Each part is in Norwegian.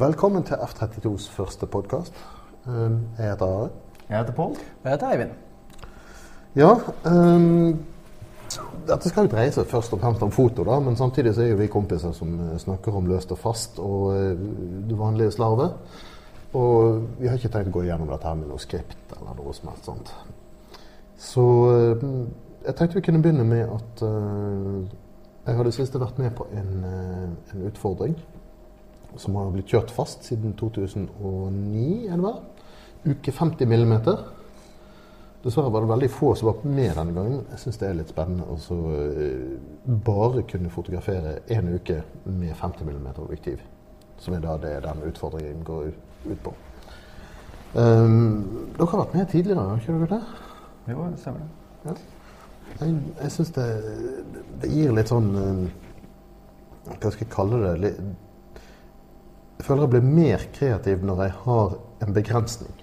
Velkommen til F32s første podkast. Jeg heter Are. Jeg heter Pål. Jeg heter Eivind. Ja, um, dette skal jo dreie seg først og fremst om foto, da, men samtidig så er jo vi kompiser som eh, snakker om løst og fast og uh, det vanlige slarvet. Og vi har ikke tenkt å gå gjennom dette her med noe skript eller noe som helst sånt. Så uh, jeg tenkte vi kunne begynne med at uh, jeg har det siste vært med på en, en utfordring som har blitt kjørt fast siden 2009, er det vel? Uke 50 millimeter. Dessverre var det veldig få som var med denne gangen. Jeg syns det er litt spennende å så bare kunne fotografere én uke med 50 mm objektiv. Som er da det den utfordringen går ut på. Um, dere har vært med tidligere, har ikke dere det? Jo, det stemmer det. Ja. Jeg, jeg syns det, det, gir litt sånn uh, Hva skal jeg kalle det? Litt, jeg føler jeg blir mer kreativ når jeg har en begrensning.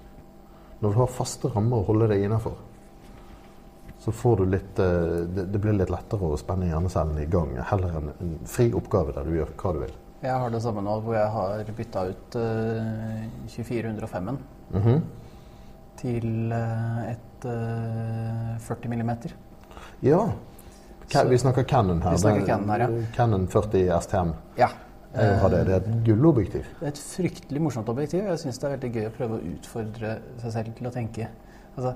Når du har faste rammer å holde deg innafor, så får du litt eh, det, blir litt lettere å spenne hjernecellene i gang heller enn en fri oppgave der du gjør hva du vil. Jeg har det samme nå, hvor jeg har bytta ut uh, 2405-en mm -hmm. til uh, et uh, 40 mm. Ja. Så, vi snakker Cannon her. Vi snakker Canon her, ja. Canon 40 STM. Ja. Jeg det. Det er et gullobjektiv. Det er et fryktelig morsomt objektiv. Jeg syns det er veldig gøy å prøve å utfordre seg selv til å tenke. Altså,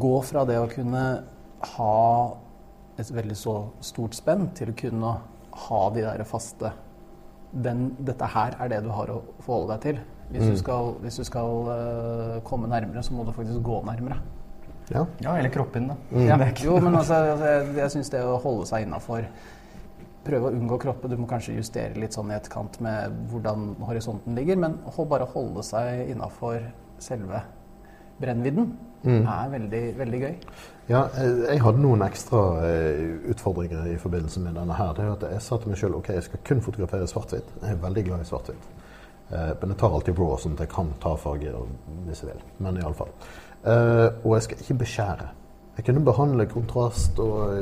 gå fra det å kunne ha et veldig så stort spenn, til å kunne ha de der faste den, Dette her er det du har å forholde deg til. Hvis mm. du skal, hvis du skal uh, komme nærmere, så må du faktisk gå nærmere. Ja, ja eller kroppen, da. Mm. Ja. Jo, men altså, altså jeg, jeg syns det å holde seg innafor prøve å unngå kroppe. Du må kanskje justere litt sånn i etterkant med hvordan horisonten ligger, men bare holde seg innafor selve brennvidden mm. er veldig, veldig gøy. Ja, jeg hadde noen ekstra eh, utfordringer i forbindelse med denne her. Det er at Jeg sa til meg sjøl ok, jeg skal kun fotografere svart-hvitt. Jeg er veldig glad i svart-hvitt. Eh, men jeg tar alltid raw, sånn at jeg kan ta farger hvis jeg vil. Men iallfall. Eh, og jeg skal ikke beskjære. Jeg kunne behandle kontrast og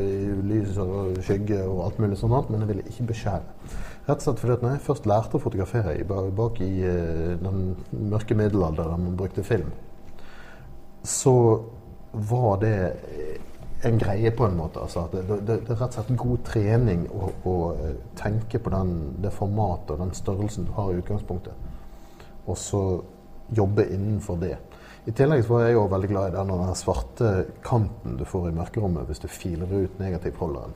lys og skygge og alt mulig sånt, men jeg ville ikke beskjære. Rett og slett fordi at når jeg først lærte å fotografere bak i eh, den mørke middelalderen man brukte film, så var det en greie på en måte. Altså, det, det, det, er rett og slett god trening å, å eh, tenke på den, det formatet og den størrelsen du har i utgangspunktet, og så jobbe innenfor det. I tillegg var jeg også veldig glad i den, svarte kanten du får i mørkerommet hvis du filer ut negativholderen.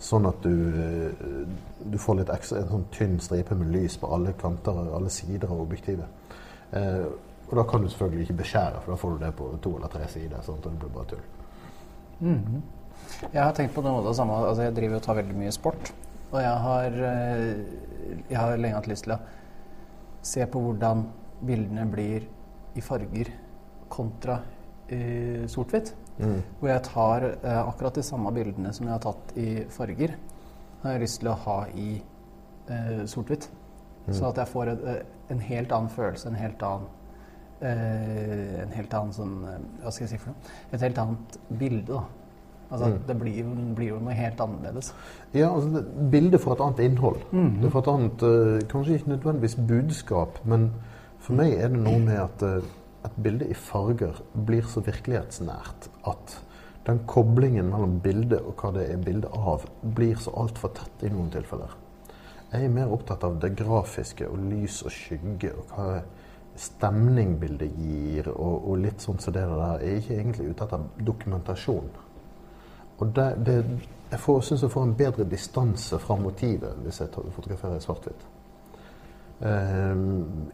Sånn at du, eh, du får ekstra, en sånn tynn stripe med lys på alle kanter alle sider av objektivet. Eh, og da kan du selvfølgelig ikke beskjære, for da får du det på to eller tre sider. sånn at det blir bare tull. Mm -hmm. Jeg har tenkt på det, det samme. Altså, jeg driver og tar veldig mye sport. Og jeg har, eh, jeg har lenge hatt lyst til å se på hvordan bildene blir i farger kontra uh, sort-hvitt. Mm. Hvor jeg tar uh, akkurat de samme bildene som jeg har tatt i farger, har jeg lyst til å ha i uh, sort-hvitt. Mm. Så at jeg får et, en helt annen følelse, en helt annen en helt annen sånn Hva skal jeg si for noe? Et helt annet bilde, da. Altså, mm. Det blir, blir, jo noe helt annerledes. Ja, altså, Bildet får et annet innhold. Mm. Det får et annet Kanskje ikke nødvendigvis budskap, men for meg er det noe med at et bilde i farger blir så virkelighetsnært at den koblingen mellom bildet og hva det er bilde av, blir så altfor tett i noen tilfeller. Jeg er mer opptatt av det grafiske og lys og skygge og hva stemning bildet gir, og, og, litt sånn som det der. Jeg er ikke egentlig ute etter dokumentasjon. Og det, det, jeg syns jeg får en bedre distanse fra motivet hvis jeg fotograferer i svart-hvitt. Eh,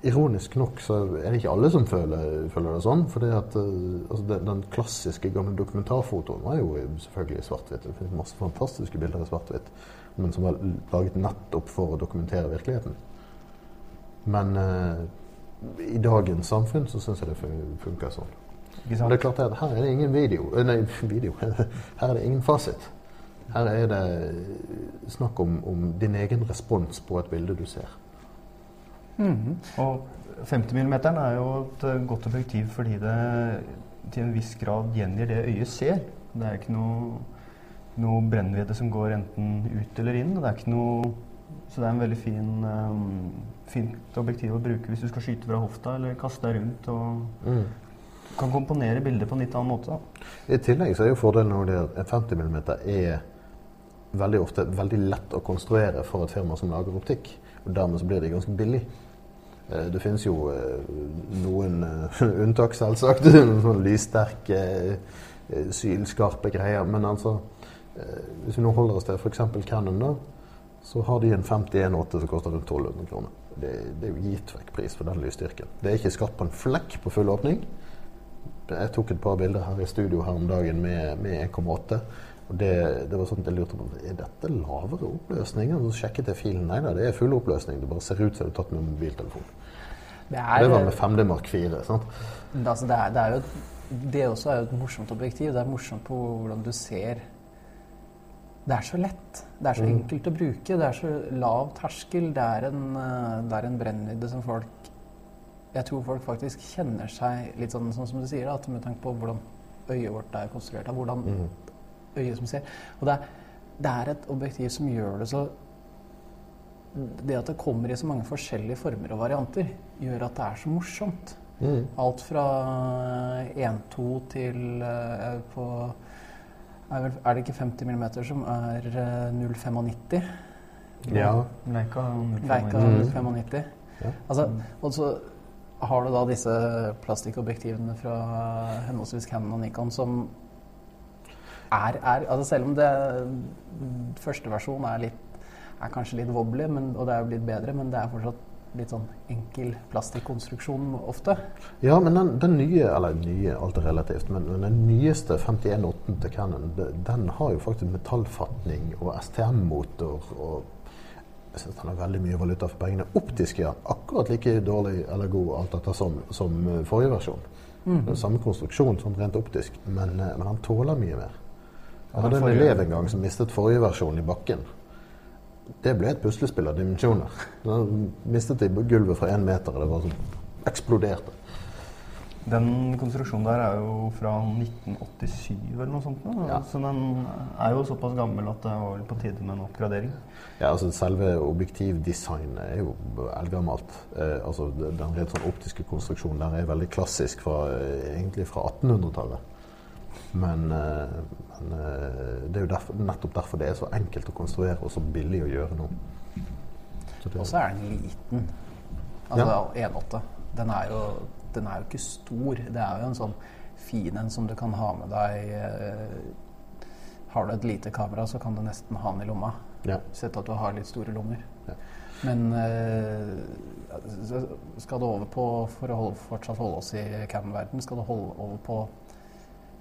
ironisk nok så er det ikke alle som føler, føler det sånn. fordi at altså den, den, klassiske gamle dokumentarfotoen var jo selvfølgelig svart-hvitt. Det finnes masse fantastiske bilder i svart-hvitt, men som var laget nettopp for å dokumentere virkeligheten. Men eh, i dagens samfunn så syns jeg det funker sånn. Det er klart at Her er det ingen video. Eh, nei, video. Her er det ingen fasit. Her er det snakk om, om din egen respons på et bilde du ser. Mm. Og 50 mm er jo et eh, godt objektiv fordi det til en viss grad gjengir det øyet ser. Det er ikke noe, noe brennvidde som går enten ut eller inn. Det er ikke noe Så det er en veldig fin, um, fint objektiv å bruke hvis du skal skyte fra hofta eller kaste deg rundt. og Mm. kan komponere bildet på en litt annen måte. da. I tillegg så er jo fordelen også at 50 mm er veldig ofte veldig lett å konstruere for et firma som lager optikk. Og dermed så blir de ganske billig. Eh, Det finnes jo eh, noen eh, unntak, selvsagt. Noen lyssterke, sylskarpe greier. Men altså, hvis vi nå holder oss til f.eks. Canon, da, så har de en 51.8 som koster rundt 1200 kroner. Det, det er jo gitt vekk pris for den lysstyrken. Det er ikke skapt på en flekk på full åpning. Jeg tok et par bilder her i studio her om dagen med, med 1,8. Og det, det var sånn at jeg lurte på er dette lavere oppløsning. Og så sjekket jeg filen. Nei da, det er full oppløsning. Det bare ser ut som du har tatt med mobiltelefon. Det Det var med 5D Mark 4. sant? Men Altså, det, er, det, er jo et, det også er jo et morsomt objektiv. Det er morsomt på hvordan du ser Det er så lett. Det er så Mm. enkelt å bruke. Det er så lav terskel. Det er en, eh, det er en brennvidde som folk Jeg tror folk faktisk kjenner seg litt sånn, sånn som du sier, da, med tanke på hvordan øyet vårt er konstruert. Hvordan Mm. Øyet som ser. Og det er, det er et objektiv som gjør det så Det at det kommer i så mange forskjellige former og varianter, gjør at det er så morsomt. Mm. Alt fra 1-2 til uh, på er, vel, er det ikke 50 mm som er uh, 0,95? Ja. Leica 0,95. Mm. 0,95. Ja. Altså, og så har du da disse plastikkobjektivene fra henholdsvis Canon og Nikon som er, er altså Selv om det første versjon er, litt, er kanskje litt wobbly, men, og det er jo blitt bedre, men det er fortsatt litt sånn enkel plastikkonstruksjon ofte. Ja, men den, den nye, eller nye, alt er relativt, men, men den nyeste 51.8 til Cannon, den har jo faktisk metallfatning og STM-motor og jeg synes den har veldig mye valuta for pengene. Optisk ja, akkurat like dårlig eller god alt dette som, som eh, forrige versjon. Mm. er samme konstruksjon sånn rent optisk, men, eh, men den tåler mye mer. Jeg hadde en elev en gang som mistet forrige versjon i bakken. Det ble et puslespill av dimensjoner. Den mistet de gulvet fra én meter, og det var sånn eksploderte. Den konstruksjonen der er jo fra 1987 eller noe sånt. Ja. Så den er jo såpass gammel at det var på tide med en oppgradering. Ja, altså Selve objektivdesignet er jo eldgammelt. Eh, altså Den rent sånn optiske konstruksjonen der er veldig klassisk, fra, eh, egentlig fra 1800-tallet. Men, eh, men eh, det er jo derfor, nettopp derfor det er så enkelt å konstruere og så billig å gjøre nå. Og så er den liten. Altså 1.8. Den er jo den er jo ikke stor. Det er jo en sånn fin en som du kan ha med deg eh, Har du et lite kamera, så kan du nesten ha den i lomma. ja. Sett at du har litt store lommer. Ja. Men skal du over på For å holde, fortsatt holde oss i cam-verden, skal du holde over på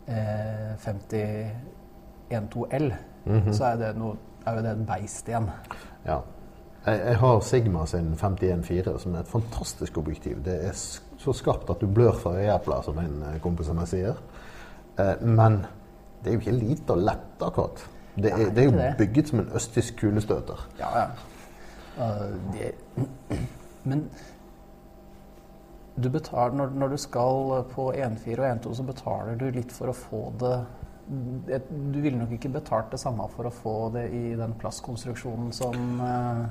eh, 5012L, Mhm. så er, det noe, er jo det en beist igjen. Ja. Jeg, jeg har Sigma sin 51.4, som er et fantastisk objektiv. Det er så skarpt at du blør fra øyeepler, som en eh, kompis av meg sier. Eh, men det er jo ikke lite og lett, akkurat. Det Det er Nei, det er jo det. bygget som en østtysk kulestøter. Ja, ja. Uh, det, men du betaler, når, når du skal på 1.4 og 1.2, så betaler du litt for å få det Du ville nok ikke betalt det samme for å få det i den plastkonstruksjonen som uh,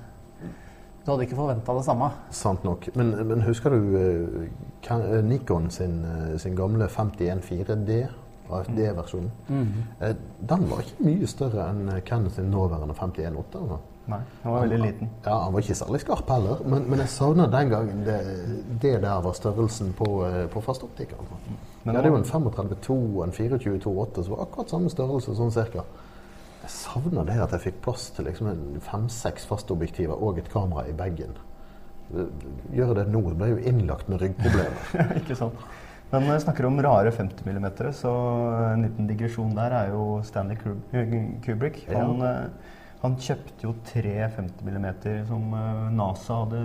Du hadde ikke forventa det samme. Sant nok. Men, men husker du eh, eh, Nikon sin, eh, sin gamle 51.4D, AFD-versjonen? Eh, Den var ikke mye større enn eh, Canon sin nåværende 51.8. Altså. Nei, han var veldig liten. Ja, Han var ikke særlig skarp heller, men, men jeg savner den gangen det, det der var størrelsen på, eh, på fastoptikeren. Altså. Men det hadde jo en 35-2 og en 24-2-8 som var akkurat samme størrelse, sånn cirka. Jeg savner det at jeg fikk plass til liksom en fem-seks fastobjektiver og et kamera i bagen. Gjør det nå, det ble jo innlagt med ryggproblemer. ikke sant? Men når jeg snakker om rare 50 mm, så en liten digresjon der er jo Stanley Kubrick. Han, eh, han kjøpte jo tre 50 mm som eh, NASA hadde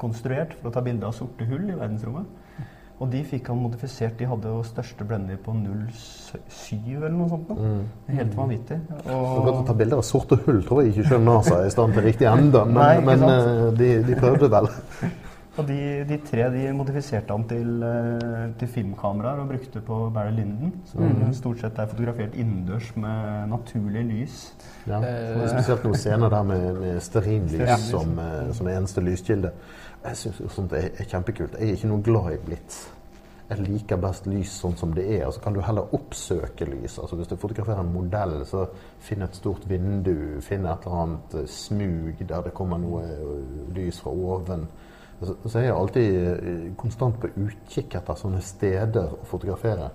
konstruert for å ta bilde av sorte hull i verdensrommet. Og de fikk han modifisert. De hadde jo største blender på 0,7 eller noe sånt. Mm. Helt vanvittig. Så godt å ta bilder av sorte hull tror jeg ikke selv NASA er i stand til riktig enda, men, Nei, men eh, de, de prøvde vel. Og de, de tre de modifiserte han til, eh, til filmkameraer og brukte på Barry Linden. Som mm. stort sett er fotografert innendørs med naturlig lys. Ja. Eh, og spesielt noen scener der med, med stearinlys Ja. som, eh, som eneste lyskilde. Jeg syns sånt er, er kjempekult. Jeg er ikke noe glad i blits. Jeg liker best lys sånn som det er. Og så kan du heller oppsøke lys. Altså Hvis du fotograferer en modell, så finn et stort vindu. Finn et eller annet eh, smug der det kommer noe lys fra oven. Så, så jeg er alltid eh, konstant på utkikk etter sånne steder å fotografere.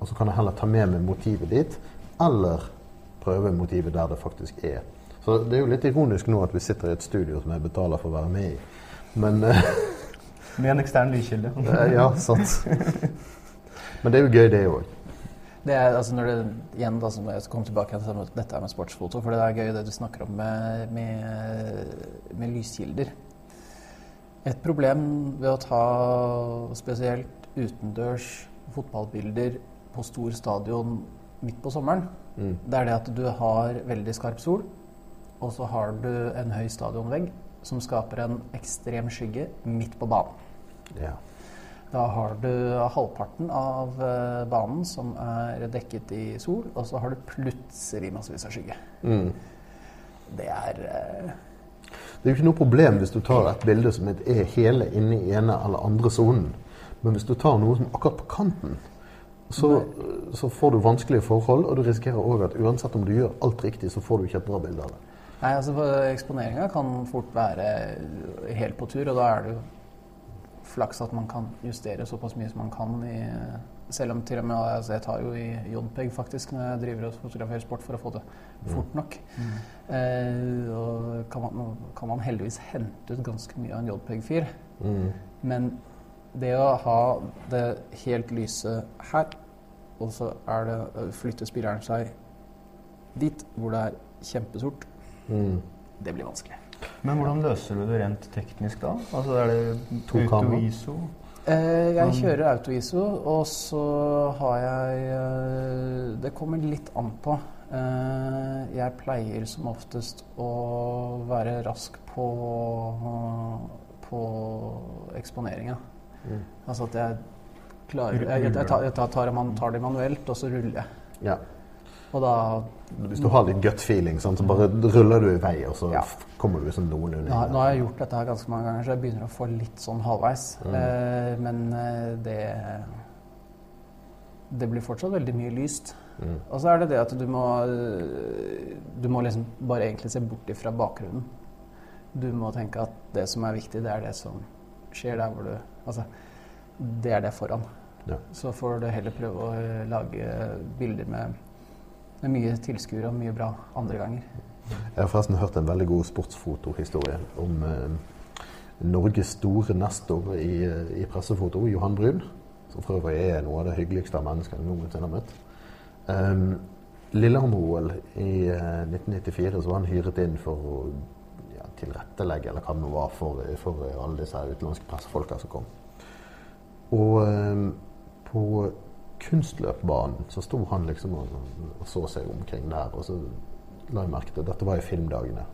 Og så kan jeg heller ta med meg motivet dit, eller prøve motivet der det faktisk er. Så det er jo litt ironisk nå at vi sitter i et studio som jeg betaler for å være med i. Men eh, Med en ekstern lyskilde. eh, Ja, sant. Men det er jo gøy, det òg. Det er, altså når det, igjen da, som jeg kom tilbake til dette- med sportsfoto, for det er gøy det du snakker om med, med, med lyskilder. Et problem ved å ta spesielt utendørs fotballbilder på stor stadion midt på sommeren, Mm. det er det at du har veldig skarp sol, og så har du en høy stadionvegg som skaper en ekstrem skygge midt på banen. Ja. Da har du halvparten av eh, banen som er dekket i sol, og så har du plutselig massevis av skygge. Mm. Det er eh, Det er jo ikke noe problem hvis du tar et bilde som er hele inne i ene eller andre sonen. Men hvis du tar noe som er akkurat på kanten, så, så får du vanskelige forhold, og du risikerer òg at uansett om du gjør alt riktig, så får du ikke et bra bilde av det. Nei, altså Eksponeringa kan fort være helt på tur, og da er det jo flaks at man kan justere såpass mye som man kan. I, selv om til og med altså Jeg tar jo i JPEG faktisk når jeg driver og fotograferer sport for å få det fort nok. Eh, og kan man, kan man heldigvis hente ut ganske mye av en JPEG-fyr. Mm. Men det å ha det helt lyse her, og så er det flytter spilleren seg dit hvor det er kjempesort, Mm. det blir vanskelig. Men hvordan løser du det rent teknisk da? Altså er det auto-ISO? Eh, jeg kjører auto-ISO, og så har jeg eh, Det kommer litt an på. Eh, jeg pleier som oftest å være rask på, på eksponeringa. Mm. Altså at jeg klarer Jeg, jeg, tar, jeg tar, tar, man tar det manuelt, og så ruller jeg. Ja. Og da Hvis du har litt gut feeling, sant, så bare ruller du i vei, og så Ja. kommer du liksom noenlunde nå, inn. nå har jeg gjort dette her ganske mange ganger, så jeg begynner å få litt sånn halvveis. Mm. Eh, men eh, det Det blir fortsatt veldig mye lyst. Mm. Og så er det det at du må Du må liksom bare egentlig se bort ifra bakgrunnen. Du må tenke at det som er viktig, det er det som skjer der hvor du Altså, det er det foran. Ja. Så får du heller prøve å øh, lage bilder med, med mye tilskuere og mye bra andre ganger. Jeg har forresten hørt en veldig god sportsfotohistorie om eh, Norges store nestor i, i pressefoto, Johan Brun. Som for øvrig er noe av det hyggeligste av mennesker jeg noensinne har møtt. Um, Lillehammer-OL i eh, 1994 så var han hyret inn for å ja, tilrettelegge eller hva det var for, for alle disse utenlandske pressefolka som kom. Og eh, på kunstløpbanen så sto han liksom og, og så seg omkring der. Og så la jeg merke til Dette var i filmdagene.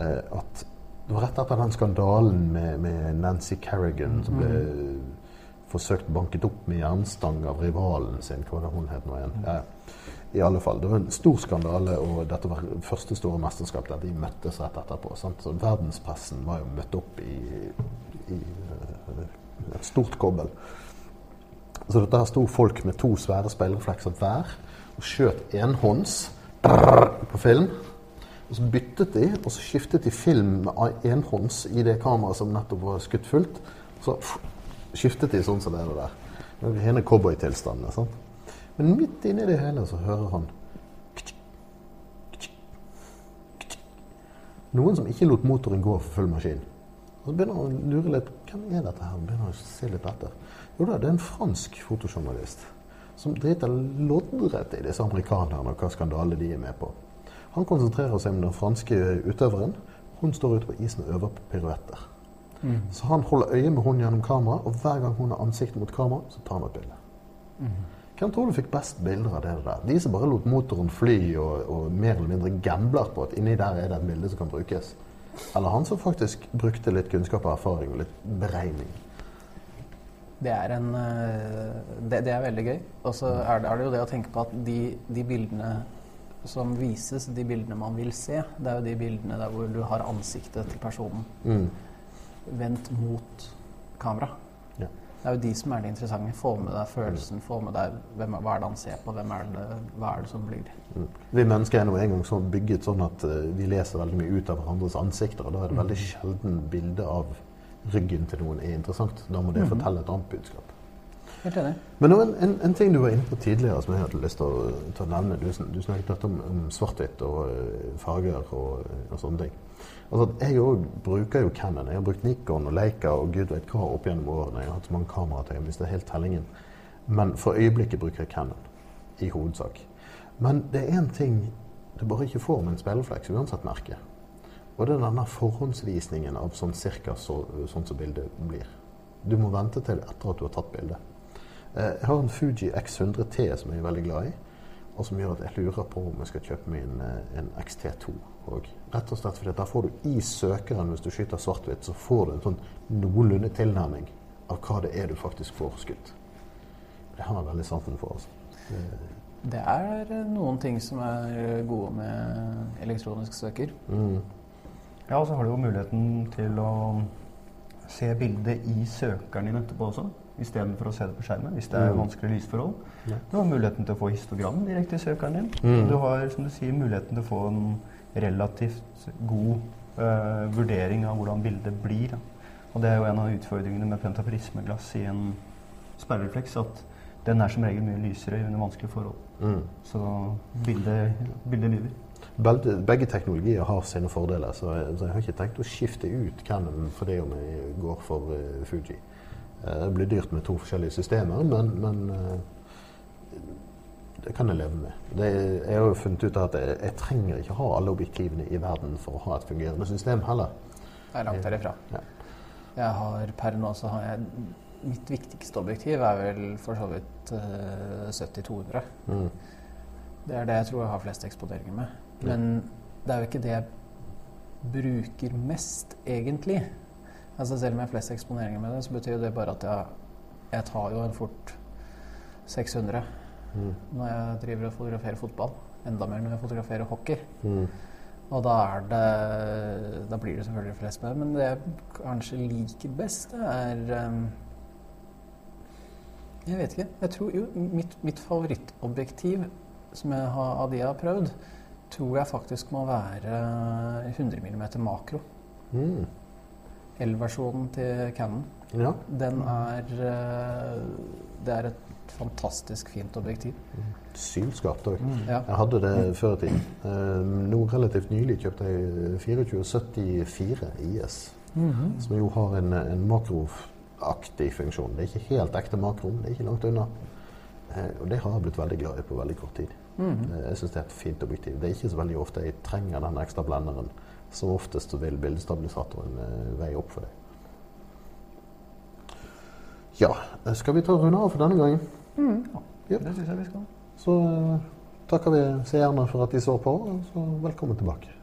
Eh, at det var rett etter den skandalen med, med Nancy Kerrigan som ble forsøkt banket opp med jernstang av rivalen sin. Hva var det hun het nå igjen? Ja, I alle fall, Det var en stor skandale, og dette var første store mesterskap der de møttes rett etterpå. Sant? Så verdenspressen var jo møtt opp i, i eh, et stort kobbel. Så dette her sto folk med to svære speilreflekser hver og skjøt enhånds på film. Og så byttet de, og så skiftet de film med enhånds i det kameraet som nettopp var skutt fullt. Så skiftet de sånn som det er der. Det er hele cowboytilstanden. sant? Men midt inni det hele så hører han Noen som ikke lot motoren gå for full maskin. Og så begynner han å lure litt. Hvem er dette her? Begynner å se litt etter. Jo da, det er en fransk fotojournalist som driter loddrett i disse amerikanerne og hva skandale de er med på. Han konsentrerer seg om den franske utøveren. Hun står ute på isen og øver på piruetter. Så han holder øye med hun gjennom kamera, og hver gang hun har ansiktet mot kamera, så tar han et bilde. Hvem tror du fikk best bilder av det der? De som bare lot motoren fly og, og mer eller mindre gambler på at inni der er det et bilde som kan brukes. Eller han som faktisk brukte litt kunnskap og erfaring og litt beregning. Det er, en, eh, det, det er veldig gøy. Og så er, det- er det jo det å tenke på at de, de bildene som vises, de bildene man vil se, det er jo de bildene der hvor du har ansiktet til personen Mm. vendt mot kamera. Ja. Det er jo de som er det interessante. Få med deg følelsen, få med deg hvem, hva er det han ser på, hvem er det, hva er det som blir Mm. Vi mennesker er nå en gang sånn bygget sånn at uh, vi leser veldig mye ut av hverandres ansikter, og da er det veldig sjelden bilde av ryggen til noen er interessant. Da må det fortelle et annet budskap. Men en, en, en ting du var inne på tidligere som jeg hadde lyst til å, å nevne. Du, du snakket om, om svart-hvitt og eh, farger og, og sånne ting. Altså, jeg òg bruker jo Canon. Jeg har brukt Nikon og Leica og gud vet hva opp gjennom årene. Jeg har hatt så mange kameraer at jeg har mistet helt tellingen. Men for øyeblikket bruker jeg Canon i hovedsak. Men det er én ting du bare ikke får med en speilrefleks, uansett merke. Og det er denne forhåndsvisningen av sånn cirka så, sånn som bildet blir. Du må vente til etter at du har tatt bildet. Eh, Jeg har en Fuji X100T som jeg er veldig glad i, og som gjør at jeg lurer på om jeg skal kjøpe meg en, eh, en XT2 òg. Rett og slett fordi der får du i søkeren, hvis du skyter svart-hvitt, så får du en sånn noenlunde tilnærming av hva det er du faktisk får skutt. Det har jeg veldig sansen for. altså. Det- er noen ting som er gode med elektronisk søker. Mm. Ja, og så har du jo muligheten til å se bildet i søkeren din etterpå også, istedenfor å se det på skjermen hvis det er Mm. vanskelige lysforhold. Ja. Du har muligheten til å få histogram direkte i søkeren din. Mm. Du har som du sier, muligheten til å få en relativt god eh, vurdering av hvordan bildet blir. Da. Og det er jo en av utfordringene med pentaprismeglass i en sperrerefleks. at den er som regel mye lysere under vanskelige forhold. Mm. Så bildet, bildet lyver. Begge, teknologier har sine fordeler, så jeg, så jeg har ikke tenkt å skifte ut Canon for det om jeg går for eh, Fuji. Eh, det blir dyrt med to forskjellige systemer, men, men eh, det kan jeg leve med. Det, jeg har jo funnet ut at jeg, jeg trenger ikke ha alle objektivene i verden for å ha et fungerende system heller. Det er langt derifra. Ja. Jeg har per nå så har jeg Mitt viktigste objektiv er vel for så vidt eh, 70-200. Mm. Det er det jeg tror jeg har flest eksponeringer med. Men det er jo ikke det jeg bruker mest, egentlig. Altså Selv om jeg har flest eksponeringer med det, så betyr det bare at jeg, jeg tar jo en fort 600 Mm. når jeg driver og fotograferer fotball. Enda mer når jeg fotograferer hockey. Mm. Og da er det Da blir det selvfølgelig flest med det. Men det jeg kanskje liker best, det er um, Jeg vet ikke. Jeg tror jo mitt, mitt favorittobjektiv som jeg har, av de jeg har prøvd, tror jeg faktisk må være 100 mm makro. Mm. L-versjonen til Cannon. Ja. Den er uh, Det er et fantastisk fint objektiv. Sylskarpt òg. Ja. Jeg hadde det før i tiden. Eh, nå relativt nylig kjøpte jeg 2474 IS. Som jo har en, en makroaktig funksjon. Det er ikke helt ekte makro, det er ikke langt unna. Eh, og det har jeg blitt veldig glad i på veldig kort tid. Eh, jeg syns det er et fint objektiv. Det er ikke så veldig ofte jeg trenger den ekstra blenderen. Som oftest så vil bildestabilisatoren eh, veie opp for det. Ja, skal vi ta runde av for denne gangen? Ja. Det syns jeg vi skal. Så eh, takker vi seerne for at de så på, og så velkommen tilbake.